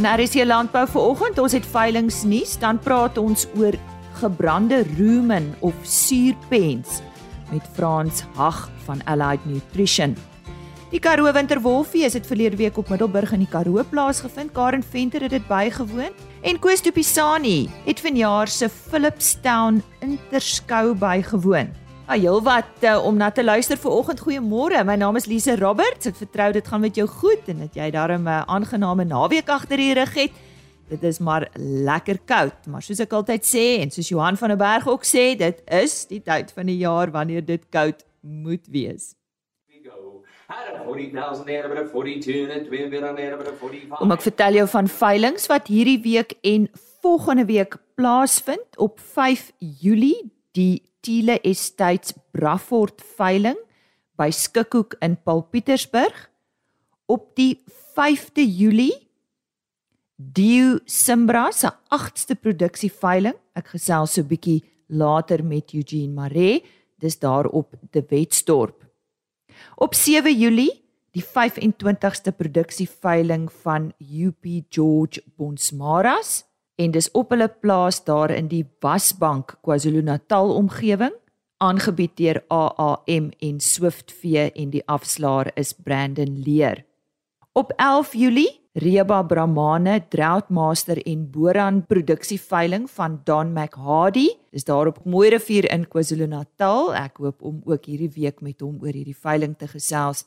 Is hier landbou vanoggend. Ons het veilingnuus, dan praat ons oor gebrande rumen of suurpens met Frans Hag van Allied Nutrition. Die Karoo Winterwolfie is dit verlede week op Middelburg in die Karoo plaasgevind. Karen Venter het dit bygewoon en Koos Du Pisani het vanjaar se Philipstown Interskou bygewoon. Ja, heel wat uh, om na te luister vir oggend. Goeiemôre. My naam is Lise Roberts. Ek vertrou dit gaan met jou goed en dat jy daarmee 'n aangename naweek agter die rug het. Dit is maar lekker koud, maar soos ek altyd sê en soos Johan van der Berg ook sê, dit is die tyd van die jaar wanneer dit koud moet wees. Om ek vertel jou van veilinge wat hierdie week en volgende week plaasvind op 5 Julie die Tiele Estates Braford veiling by Skikhoek in Paul Pietersburg op die 5de Julie. Dio Simbra se 8ste produksieveiling. Ek gesels so 'n bietjie later met Eugene Maree. Dis daar op De Wetstorp Op 7 Julie, die 25ste produksieveiling van UP George Bonsmaras en dis op hulle plaas daar in die Wasbank KwaZulu-Natal omgewing, aangebied deur AAM en Swiftvee en die afslaer is Brandon Leer. Op 11 Julie Reba Brahmane Droughtmaster en Boran produksieveiling van Don McHardy. Dis daar op Mooirivier in KwaZulu-Natal. Ek hoop om ook hierdie week met hom oor hierdie veiling te gesels.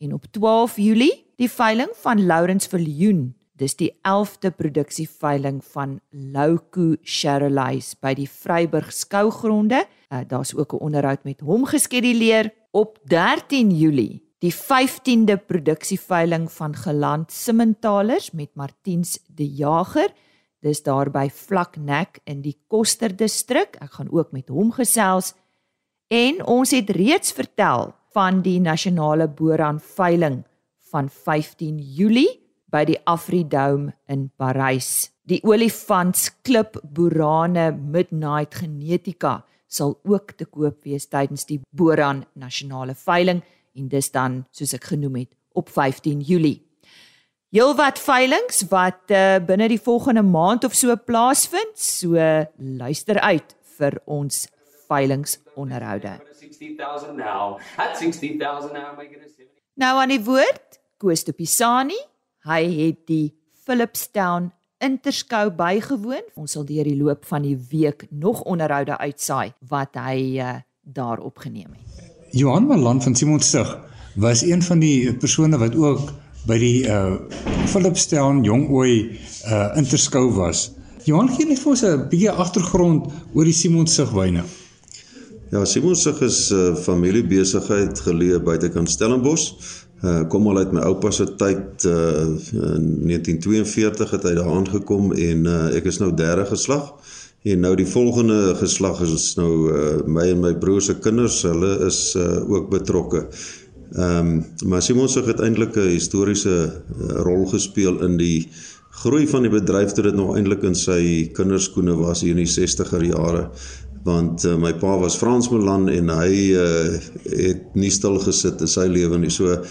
En op 12 Julie, die veiling van Lawrence Viljoen. Dis die 11de produksieveiling van Louku Charolais by die Vryburg skougronde. Uh, Daar's ook 'n onderhoud met hom geskeduleer op 13 Julie die 15de produksieveiling van Geland Simmentalers met Martiens de Jager. Dis daar by Vlaknek in die Koster distrik. Ek gaan ook met hom gesels. En ons het reeds vertel van die nasionale boran veiling van 15 Julie by die Afridome in Parys. Die olifantsklip borane Midnight Genetika sal ook te koop wees tydens die boran nasionale veiling en dis dan soos ek genoem het op 15 Julie. Heelwat veilinge wat uh, binne die volgende maand of so plaasvind, so luister uit vir ons veilingsonderhoude. Nou aan die woord Koos de Pisani, hy het die Philipstown Interskou bygewoon. Ons sal deur die loop van die week nog onderhoude uitsaai wat hy uh, daar opgeneem het. Johan Malan van Simonsig was een van die persone wat ook by die uh Philipstown Jongooi uh interskou was. Johan gee net vir ons 'n bietjie agtergrond oor die Simonsig wyne. Ja, Simonsig is 'n uh, familiebesigheid geleë buitekant Stellenbosch. Uh kom al uit my oupa se tyd uh in 1942 het hy daar aangekom en uh ek is nou derde geslag. En nou die volgende geslag is nou uh, my en my broer se kinders, hulle is uh, ook betrokke. Ehm um, maar Simonsig het eintlik 'n historiese uh, rol gespeel in die groei van die bedryf toe dit nog eintlik in sy kinderskoene was hier in die 60er jare want uh, my pa was Fransman en hy uh, het nie stil gesit in sy lewe nie. So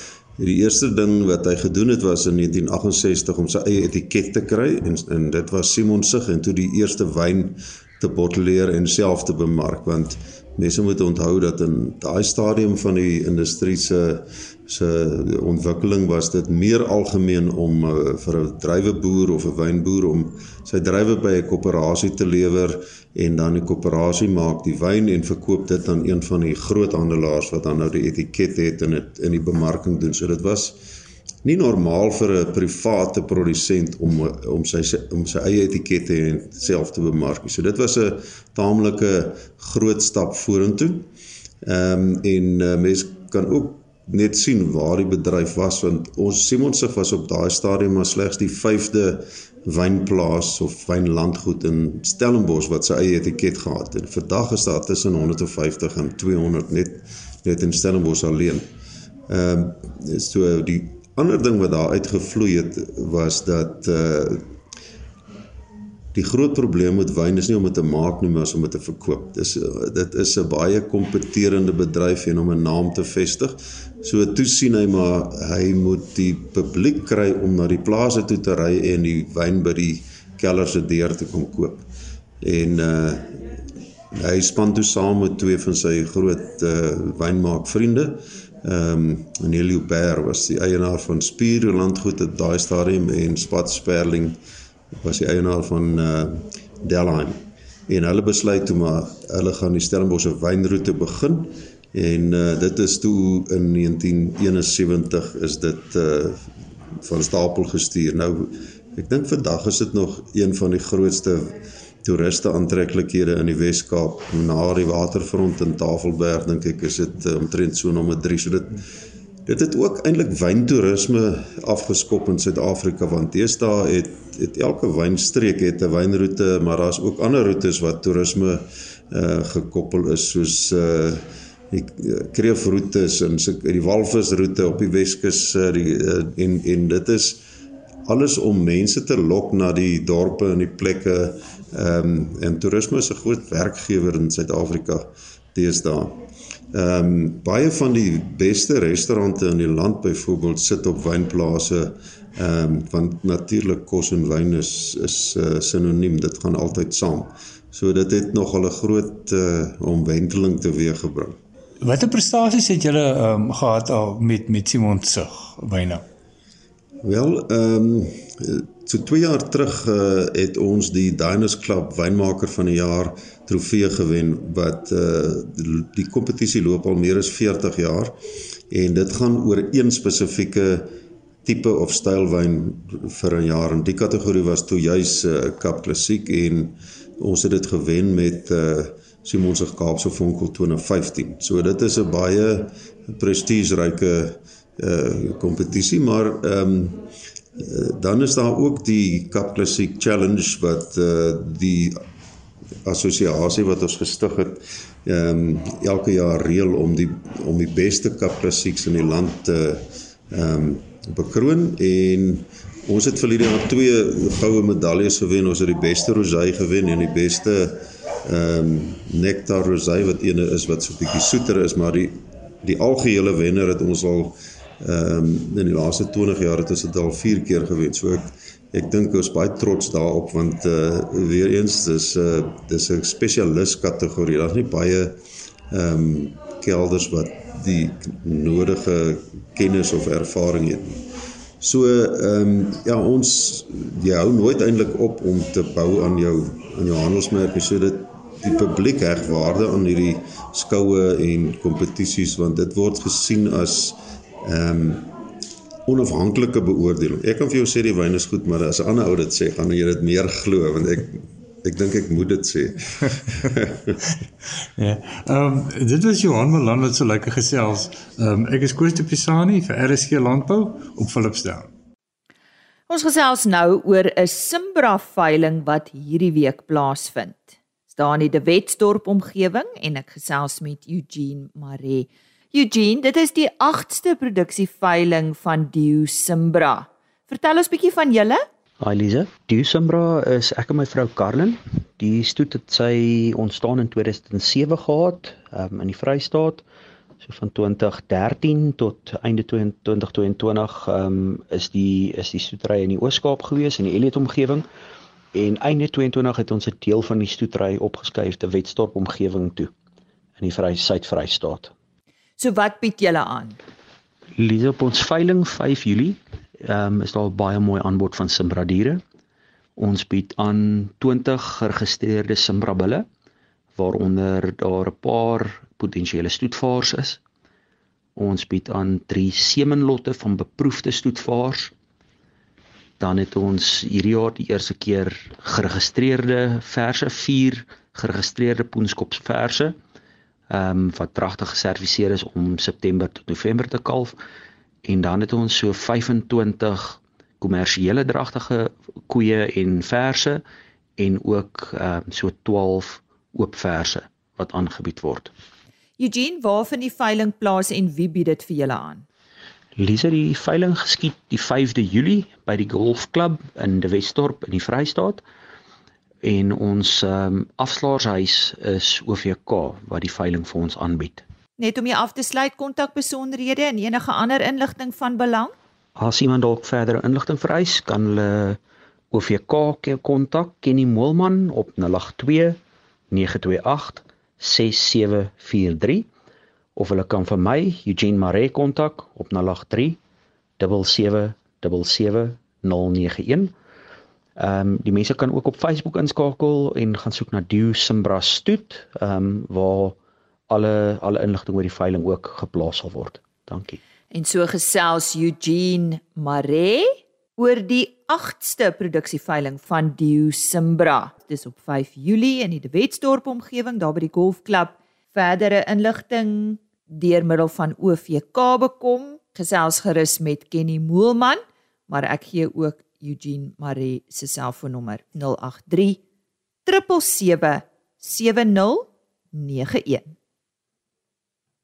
Die eerste ding wat hy gedoen het was in 1968 om sy eie etiket te kry en en dit was Simon Sig en toe die eerste wyn te botteleer en self te bemark want mense moet onthou dat in daai stadium van die industrie se se ontwikkeling was dit meer algemeen om uh, vir 'n druiweboer of 'n wynboer om sy druiwe by 'n koöperasie te lewer en dan die koöperasie maak die wyn en verkoop dit aan een van die groothandelaars wat dan nou die etiket het en dit in die bemarking doen. So dit was nie normaal vir 'n private produsent om om sy om sy eie etikette en self te bemark. So dit was 'n taamlike groot stap vorentoe. Ehm um, en uh, mense kan ook net sien waar die bedryf was want ons Simonsig was op daai stadium maar slegs die 5de wynplaas of wynlandgoed in Stellenbosch wat sy eie etiket gehad het. Vandag is daar tussen 150 en 200 net net in Stellenbosch alleen. Ehm uh, so die ander ding wat daar uitgevloei het was dat uh die groot probleem met wyn is nie om dit te maak nie, maar om dit te verkoop. Dis dit is 'n baie kompeterende bedryf en om 'n naam te vestig. So toe sien hy maar hy moet die publiek kry om na die plase toe te ry en die wyn by die keller se deur te kom koop. En uh hy span toe saam met twee van sy groot uh wynmaak vriende Ehm um, Neil Huber was die eienaar van Spier Landgoed op daai stadium en Spat Sperling was die eienaar van uh Delheim. En hulle besluit toe maar hulle gaan die Stellenbosch wynroete begin en uh dit is toe in 1971 is dit uh van stapel gestuur. Nou ek dink vandag is dit nog een van die grootste toeriste aantreklikhede in die Wes-Kaap na die waterfront in Tafelberg dink ek is dit uh, omtrent so nommer 3 so dit dit het ook eintlik wyntoerisme afgeskop in Suid-Afrika want deesdae het het elke wynstreek het 'n wynroete maar daar's ook ander roetes wat toerisme uh, gekoppel is soos uh, die kreefroetes en so die walvisroete op die Weskus uh, die uh, en en dit is alles om mense te lok na die dorpe en die plekke Ehm um, en toerisme is 'n groot werkgewer in Suid-Afrika deesdae. Ehm um, baie van die beste restaurante in die land byvoorbeeld sit op wynplase ehm um, want natuurlik kos en wyn is is uh, sinoniem, dit gaan altyd saam. So dit het nog 'n groot uh, omwenteling teweeggebring. Watter prestasies het julle ehm um, gehad al met met Simon se wyne? Wel, ehm um, So 2 jaar terug uh, het ons die Diners Club wynmaker van die jaar trofee gewen wat uh, die kompetisie loop al meer as 40 jaar en dit gaan oor een spesifieke tipe of styl wyn vir 'n jaar en die kategorie was toe juis uh, Kap Klassiek en ons het dit gewen met uh, Simon se Kaapse Vonkel 2015. So dit is 'n baie prestigeryke uh kompetisie maar ehm um, Eh, dan is daar ook die Cup Classic Challenge wat uh die assosiasie wat ons gestig het ehm um, elke jaar reël om die om die beste Cup Classics in die land te ehm um, bekroon. En ons het verlede jaar twee goue medaljes gewen. Ons het die beste rosé gewen en die beste ehm um, nectar rosé wat ene is wat so 'n bietjie soeter is maar die die algehele wenner het ons al Ehm um, in die laaste 20 jaar het ons dit al 4 keer gewen. So ek ek dink ons baie trots daarop want eh uh, weer eens dis 'n uh, dis 'n spesialis kategorie. Daar's nie baie ehm um, kelders wat die nodige kennis of ervaring het. So ehm um, ja ons jy hou nooit eintlik op om te bou aan jou aan jou handelsmerk so dit die publiek heg waarde aan hierdie skoue en kompetisies want dit word gesien as ehm um, onafhanklike beoordeling. Ek kan vir jou sê die wyn is goed, maar as 'n ander ou dit sê, gaan jy dit meer glo want ek ek dink ek moet dit sê. ja. Ehm um, dit was Johan Malan wat so lekker gesels. Ehm um, ek is Koos de Pisani vir RSG Landbou op Philipsdale. Ons gesels nou oor 'n Simbra veiling wat hierdie week plaasvind. Staan in die Wetsdorp omgewing en ek gesels met Eugene Maree. Eugene, dit is die 8ste produksieveiling van Dio Simbra. Vertel ons bietjie van julle. Hi Lise. Dio Simbra is ek en my vrou Karlin. Die stoet het sy ontstaan in 2007 gehad, um, in die Vrystaat. So van 2013 tot einde 2022 ehm um, is die is die stoetery in die Oos-Kaap gewees in die Elliot omgewing. En einde 22 het ons 'n deel van die stoetery opgeskuif te Wetstorp omgewing toe in die Vry Suid-Vrystaat. So wat bied julle aan? Lees op ons veiling 5 Julie. Ehm um, is daar baie mooi aanbod van Simbra diere. Ons bied aan 20 geregistreerde Simbra bulle waaronder daar 'n paar potensiële stoetvaars is. Ons bied aan 3 semenlotte van beproefde stoetvaars. Dan het ons hierdie jaar die eerste keer geregistreerde verse 4 geregistreerde poenskopsverse ehm um, wat pragtig geserviseer is om September tot November te kalf en dan het ons so 25 kommersiële dragtige koeie en verse en ook ehm um, so 12 oop verse wat aangebied word. Eugene, waar vind die veiling plaas en wie bied dit vir julle aan? Lisa, die veiling geskied die 5de Julie by die Golfklub in De Westorp in die Vrystaat. En ons ehm um, afslaershuis is OVK wat die veiling vir ons aanbied. Net om jy af te sluit kontakbesonderhede en enige ander inligting van belang. As iemand dalk verdere inligting vereis, kan hulle OVK kontak Kenny Moelman op 082 928 6743 of hulle kan vir my Eugene Mare kontak op 083 7770991. Ehm um, die mense kan ook op Facebook inskakel en gaan soek na Dio Simbra Stoet, ehm um, waar alle alle inligting oor die veiling ook geplaas sal word. Dankie. En so gesels Eugene Mare oor die 8ste produksieveiling van Dio Simbra. Dis op 5 Julie in die De Wetsdorp omgewing daar by die golfklub. Verdere inligting deur middel van OVK bekom. Gesels gerus met Kenny Moelman, maar ek gee ook Eugene Marie se selfoonnommer 083 777 7091.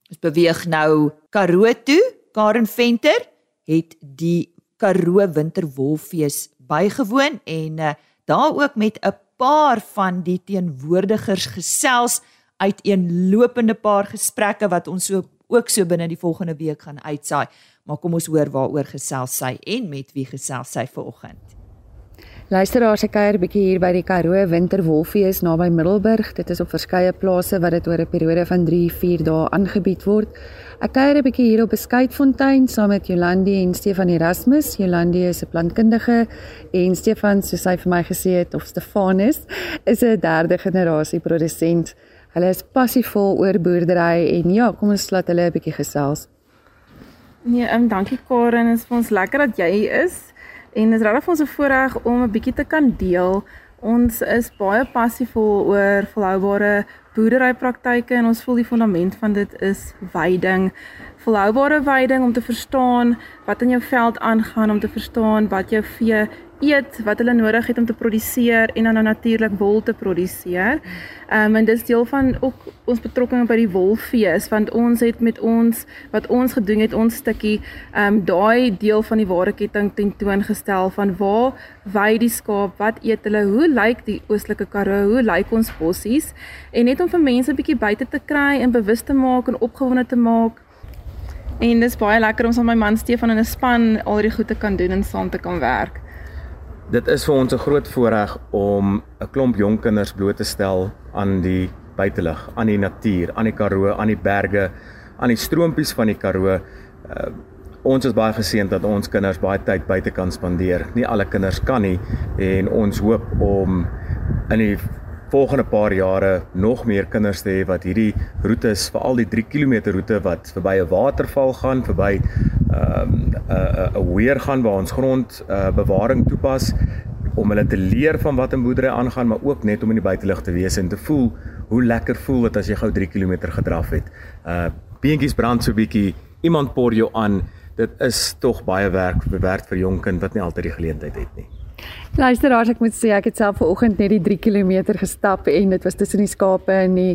Ons beweeg nou Karoo toe. Karen Venter het die Karoo Winterwolfees bygewoon en uh, daar ook met 'n paar van die teenwoordigers gesels uit een lopende paar gesprekke wat ons so ook so binne die volgende week gaan uitsaai. Maar kom ons hoor waaroor gesels sy en met wie gesels sy vanoggend. Luisteraars, ek kuier 'n bietjie hier by die Karoo Winterwolfees naby Middelburg. Dit is op verskeie plase wat dit oor 'n periode van 3-4 dae aangebied word. Ek kuier 'n bietjie hier op Beskuitfontein saam met Jolandi en Stefan Erasmus. Jolandi is 'n plantkundige en Stefan, soos hy vir my gesê het, of Stefanus, is 'n derde generasie produsent. Hulle is passievol oor boerdery en ja, kom ons laat hulle 'n bietjie gesels. Nee, ehm um, dankie Karen, dit is vir ons lekker dat jy is en dit is regtig vir ons 'n voorreg om 'n bietjie te kan deel. Ons is baie passievol oor volhoubare boerderypraktyke en ons voel die fundament van dit is veiding. Volhoubare veiding om te verstaan wat in jou veld aangaan, om te verstaan wat jou vee eet wat hulle nodig het om te produseer en dan natuurlik wol te produseer. Ehm um, en dis deel van ook ons betrokking by die wolfees want ons het met ons wat ons gedoen het ons stukkie ehm um, daai deel van die waardeketting tentoongestel van waar wy die skaap, wat eet hulle, hoe lyk die oostelike Karoo, hoe lyk ons bossies en net om vir mense 'n bietjie buite te kry en bewus te maak en opgewonde te maak. En dis baie lekker om saam met my man Stefan in 'n span al die goed te kan doen en saam te kan werk. Dit is vir ons 'n groot voorreg om 'n klomp jong kinders bloot te stel aan die buitelug, aan die natuur, aan die Karoo, aan die berge, aan die stroompies van die Karoo. Uh, ons is baie geseënd dat ons kinders baie tyd buite kan spandeer. Nie alle kinders kan nie en ons hoop om in die volgende paar jare nog meer kinders te hê wat hierdie roetes, veral die 3 km roete wat verby 'n waterval gaan, verby ehm um, 'n 'n weer gaan waar ons grond uh, bewaring toepas om hulle te leer van wat in boerdery aangaan, maar ook net om in die buitelug te wees en te voel hoe lekker voel dit as jy gou 3 km gedraf het. Uh beentjies brand so bietjie, iemand por jou aan. Dit is tog baie werk bewerk vir jong kind wat nie altyd die geleentheid het nie. Luisteraars, ek moet sê ek het self vanoggend net die 3 km gestap en dit was tussen die skape en die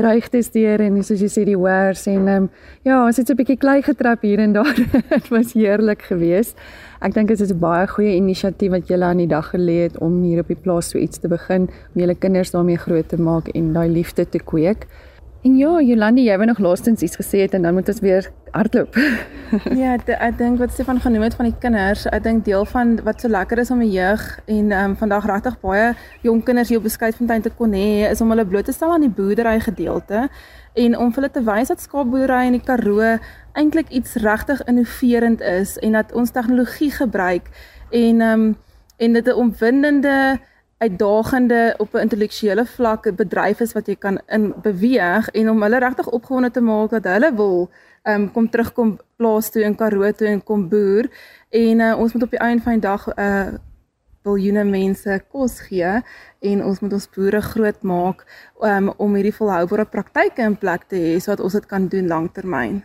ruigtes deur en soos jy sê die wares en um, ja, ons het so 'n bietjie klei getrap hier en daar. dit was heerlik geweest. Ek dink dit is 'n baie goeie inisiatief wat julle aan die dag gelê het om hier op die plaas so iets te begin om julle kinders daarmee groot te maak en daai liefde te kweek. En ja, Jolandi, jy het nog laastens iets gesê het en dan moet ons weer hardloop. ja, ek dink wat Stefan genoem het van die kinders, ek dink deel van wat so lekker is om 'n jeug en ehm um, vandag regtig baie jong kinders hier op Beskuitfontein te kon hê, is om hulle bloot te stel aan die boerdery gedeelte en om hulle te wys dat skaapboerdery in die Karoo eintlik iets regtig innoverend is en dat ons tegnologie gebruik en ehm um, en dit 'n omwindende uitdagende op 'n intellektuele vlak 'n bedryf is wat jy kan in beweeg en om hulle regtig opgewonde te maak dat hulle wil um, kom terugkom plaas toe in Karoo toe en kom boer en uh, ons moet op die einde van die dag 'n uh, biljoene mense kos gee en ons moet ons boere groot maak um, om hierdie volhoubare praktyke in plek te hê sodat ons dit kan doen lanktermyn.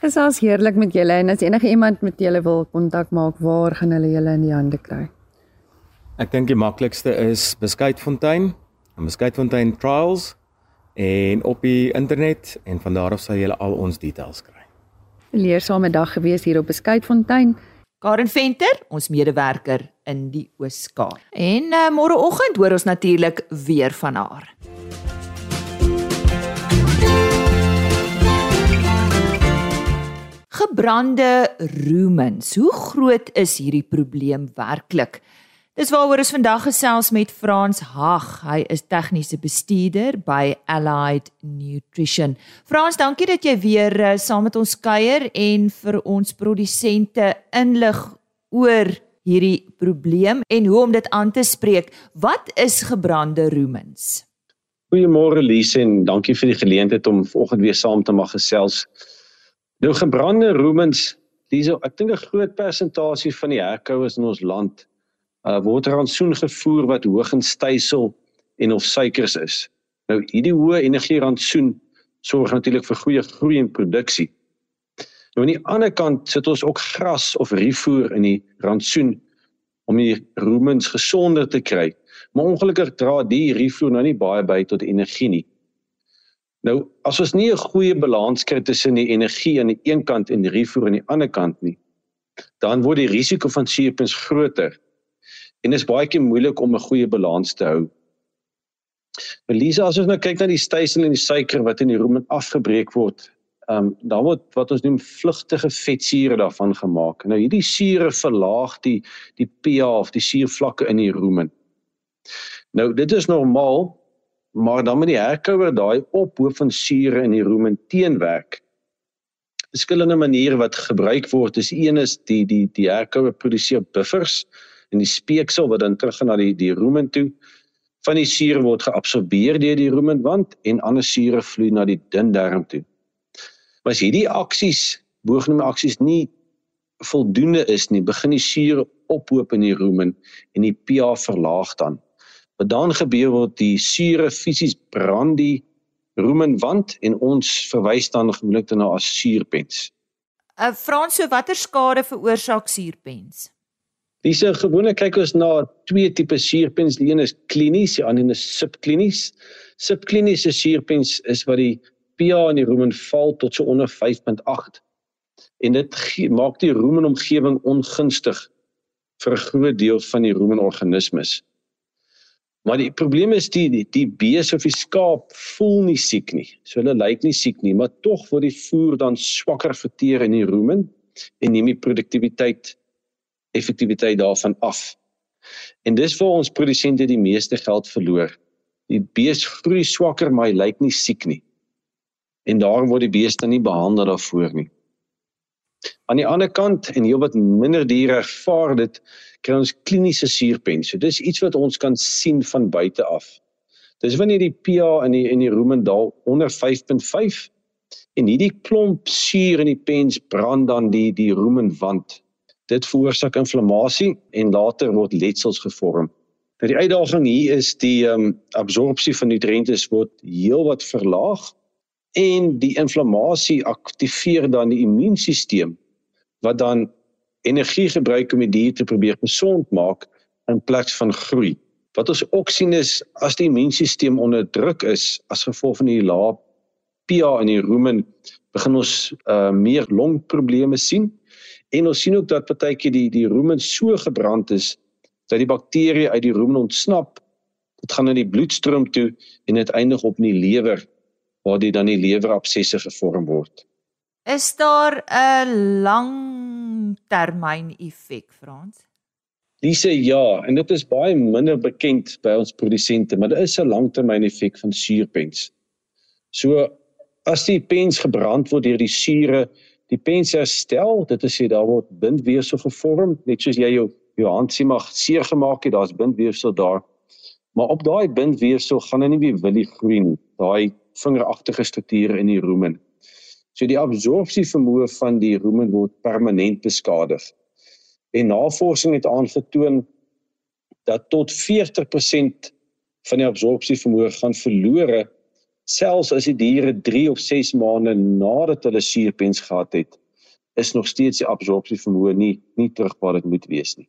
Dit is heerlik met julle en as enige iemand met julle wil kontak maak, waar gaan hulle julle in die hande kry? Ek dink die maklikste is Beskuitfontein, Beskuitfontein Trials en op die internet en van daar af sal jy al ons details kry. 'n Leersame dag gewees hier op Beskuitfontein. Karen Venter, ons medewerker in die Oos-Kaap. En uh, môreoggend hoor ons natuurlik weer van haar. Gebrande roemens. Hoe groot is hierdie probleem werklik? Dis waaroor ons vandag gesels met Frans Hag. Hy is tegniese bestuurder by Allied Nutrition. Frans, dankie dat jy weer uh, saam met ons kuier en vir ons produsente inlig oor hierdie probleem en hoe om dit aan te spreek. Wat is gebrande roemens? Goeiemôre Lise en dankie vir die geleentheid om vanoggend weer saam te mag gesels. Nou gebrande roemens, dis ek dink 'n groot persentasie van die herkouers in ons land uh, word rantsoen gevoer wat hoog in stysel en of suikers is. Nou hierdie hoë energie rantsoen sorg natuurlik vir goeie groei en produksie. Nou aan die ander kant sit ons ook gras of rifoer in die rantsoen om die roemens gesonder te kry. Maar ongelukkig dra die rifoer nou nie baie by tot energie nie. Nou as ons nie 'n goeie balans kry tussen die energie aan die een kant en die rifoer aan die ander kant nie, dan word die risiko van suurpens groter en is baie keer moeilik om 'n goeie balans te hou. Elisa, as ons nou kyk na die stysel en die suiker wat in die room afgebreek word, ehm um, dan word wat ons noem vlugtige vetsure daarvan gemaak. Nou hierdie sure verlaag die die pH of die suurvlakke in die room. Nou dit is normaal, maar dan met die herkouer daai ophoof van sure in die room teenwerk. Verskillende maniere wat gebruik word is een is die die die herkouer produseer buffers en die speeksel wat dan teruggaan na die die rumen toe van die suur word geabsorbeer deur die rumenwand en ander sure vloei na die dun darm toe. Maar as hierdie aksies boogenoemde aksies nie voldoende is nie, begin die sure ophoop in die rumen en die pH verlaag dan. Wat dan gebeur word die sure fisies brand die rumenwand en ons verwys dan gewoonlik na as suurpens. uh, Frans, so watter skade veroorsaak suurpens? Dis 'n gewone kyk ons na twee tipe suurpens, die een is klinies, die ander is subklinies. Subkliniese suurpens is wat die pH in die rumen val tot so onder 5.8 en dit maak die rumenomgewing ongunstig vir 'n groot deel van die rumenorganismes. Maar die probleem is die die, die bees of die skaap voel nie siek nie. So hulle lyk nie siek nie, maar tog word die voer dan swakker verteer in die rumen en neem die produktiwiteit effektiwiteit daarvan af. En dis waar ons produsente die meeste geld verloor. Die bees groei swakker maar hy lyk nie siek nie. En daarom word die beeste nie behandel daarvoor nie. Aan die ander kant en heel wat minder diere ervaar dit kry ons kliniese suurpens. So dis iets wat ons kan sien van buite af. Dis wanneer die pH in die in die rumendaal onder 5.5 en hierdie klomp suur in die pens brand dan die die rumenwand Dit veroorsaak inflammasie en later word letsels gevorm. Nou die uitdaging hier is die ehm um, absorpsie van nutriënte word heelwat verlaag en die inflammasie aktiveer dan die immuunstelsel wat dan energie gebruik om die dier te probeer gesond maak in plaas van groei. Wat ons ook sien is as die immuunstelsel onder druk is as gevolg van die lae pH in die rumen begin ons uh, meer longprobleme sien En ons sien ook dat partykeer die die rumen so gebrand is dat die bakterieë uit die rumen ontsnap. Dit gaan in die bloedstroom toe en dit eindig op in die lewer waar dit dan die lewerabsesse gevorm word. Is daar 'n langtermyn effek, Frans? Dis ja, en dit is baie minder bekend by ons produsente, maar daar is 'n langtermyn effek van suurpens. So as die pens gebrand word deur die sure die pens herstel, dit is sê daar word bindweefsel gevorm, net soos jy jou jou hand sien mag seer gemaak het, daar's bindweefsel daar. Maar op daai bindweefsel gaan hy nie weer willig groei nie. Daai vingeragtige strukture in die rumen. So die absorpsie vermoë van die rumen word permanent beskadig. En navorsing het aangetoon dat tot 40% van die absorpsie vermoë gaan verlore selfs as die diere 3 of 6 maande nadat hulle suurpens gehad het, is nog steeds die absorpsie vermoë nie nie terug waar dit moet wees nie.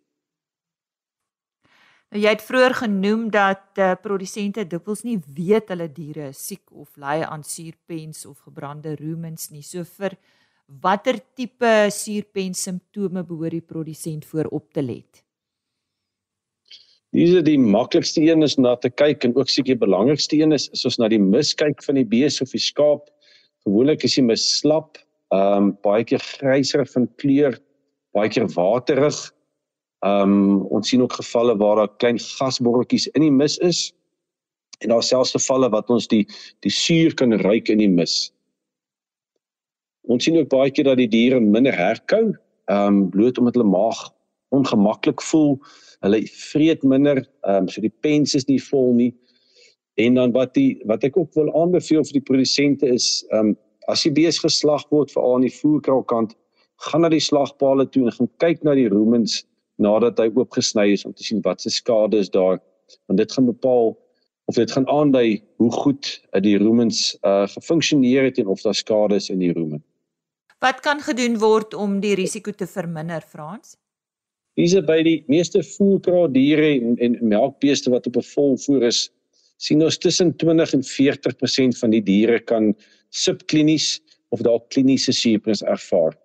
Nou jy het vroeër genoem dat uh, produsente dikwels nie weet hulle diere is siek of ly aan suurpens of gebrande rumens nie. So vir Watter tipe suurpens simptome behoort die produsent voor op te let? Dis die maklikste een is na te kyk en ook seker die belangrikste een is, is ons na die mis kyk van die bees of die skaap. Gewoonlik is die mis slap, ehm um, baie keer gryser van kleur, baie keer waterig. Ehm um, ons sien ook gevalle waar daar klein gasborreltjies in die mis is. En daar selfs gevalle wat ons die die suur kan ruik in die mis. Ons sien ook baie keer dat die diere minder herkou, ehm um, bloot omdat hulle maag ongemaklik voel hulle vreet minder, ehm um, so die pens is nie vol nie. En dan wat die wat ek ook wil aanbeveel vir die produsente is ehm um, as die bees geslag word vir aan die voerkraalkant, gaan na die slagpale toe en gaan kyk na die roemens nadat hy oopgesny is om te sien wat se skade is daar. Want dit gaan bepaal of dit gaan aandui hoe goed uh, die roemens uh gefunksioneer het en of daar skade is in die roemen. Wat kan gedoen word om die risiko te verminder, Frans? Hierse by die meeste voerkraal diere en, en melkbeeste wat op 'n volvoer is, sien ons tussen 20 en 40% van die diere kan subklinies of dalk kliniese suurpens ervaar.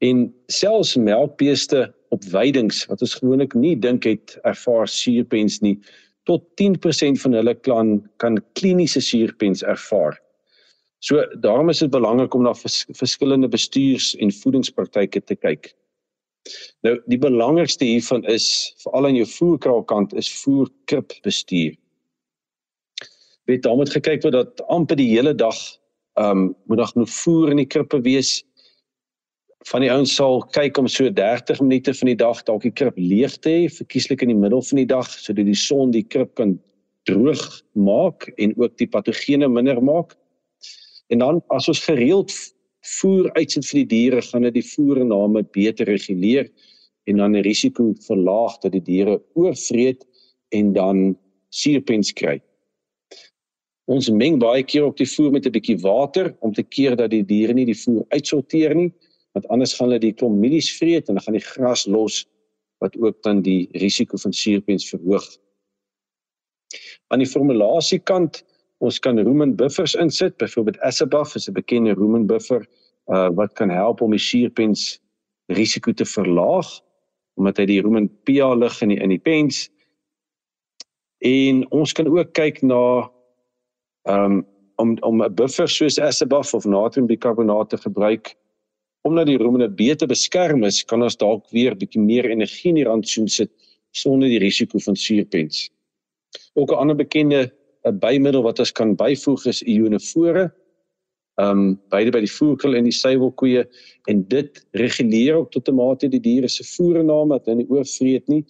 En selfs melkbeeste op weidings wat ons gewoonlik nie dink het ervaar suurpens nie, tot 10% van hulle kan kan kliniese suurpens ervaar. So daarom is dit belangrik om na vers, verskillende bestuurs- en voedingspraktyke te kyk. Nou die belangrikste hiervan is veral aan jou voerkraalkant is voerkrip bestuur. Weet dan moet gekyk word dat amper die hele dag ehm um, moet daar genoeg voer in die krippe wees. Van die ouens sal kyk om so 30 minute van die dag dalk die krip leeg te hê, verkieslik in die middel van die dag sodat die son die krip kan droog maak en ook die patogene minder maak. En dan as ons gereeld voer uitsit vir die diere gaan dit die voername beter reguleer en dan 'n risiko verlaag dat die diere oorvreet en dan suurpens kry. Ons meng baie keer op die voer met 'n bietjie water om te keer dat die diere nie die voer uitsorteer nie, want anders gaan hulle die klomp mielies vreet en dan gaan die gras los wat ook dan die risiko van suurpens verhoog. Aan die formulasie kant Ons kan rumen buffers insit, byvoorbeeld Asabuff is 'n bekende rumen buffer uh wat kan help om die suurpens risiko te verlaag omdat hy die rumen pH lig in die in die pens. En ons kan ook kyk na um om om 'n buffer soos Asabuff of natriumbikarbonaat te gebruik omdat die rumen beter beskerm is, kan ons dalk weer bietjie meer energie in die rantsoen sit sonder die risiko van suurpens. Ook 'n ander bekende 'n bymiddel wat ons kan byvoeg is ionofore. Ehm um, beide by die voerkrul en die suiwelkoeie en dit reguleer ook tot 'n mate die diere se voername dat hulle nie oorvreet nie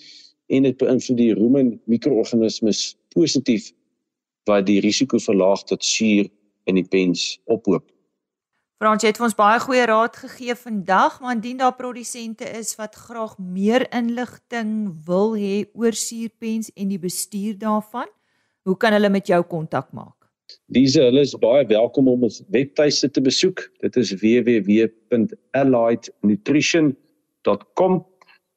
en dit beïnvloed die rumen mikroorganismes positief wat die risiko verlaag tot suur in die pens ophoop. Frans het vir ons baie goeie raad gegee vandag, maar indien daar produsente is wat graag meer inligting wil hê oor suurpens en die bestuur daarvan, Hoe kan hulle met jou kontak maak? Diese hulle is baie welkom om ons webtuiste te besoek. Dit is www.alliednutrition.com.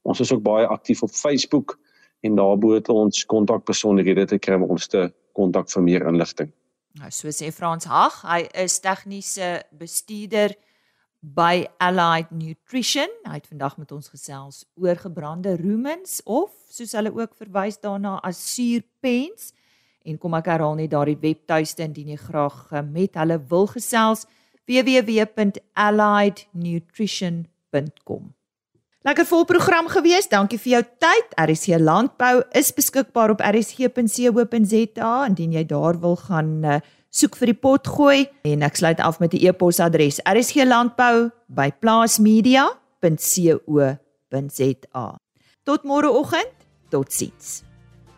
Ons is ook baie aktief op Facebook en daar behoort ons kontakbesonderhede te kry om ons te kontak vir meer inligting. Nou so sê Frans Hag, hy is tegniese bestuurder by Allied Nutrition. Hy het vandag met ons gesels oor gebrande rumens of soos hulle ook verwys daarna as suurpens en kom ek herhaal net daardie webtuiste indien jy graag eh, met hulle wil gesels www.alliednutrition.com Lekker vol program gewees. Dankie vir jou tyd. RSC Landbou is beskikbaar op rsg.co.za indien jy daar wil gaan uh, soek vir die pot gooi en ek sluit af met die e-posadres rsglandbou@plaasmedia.co.za. Tot môreoggend. Totsiens.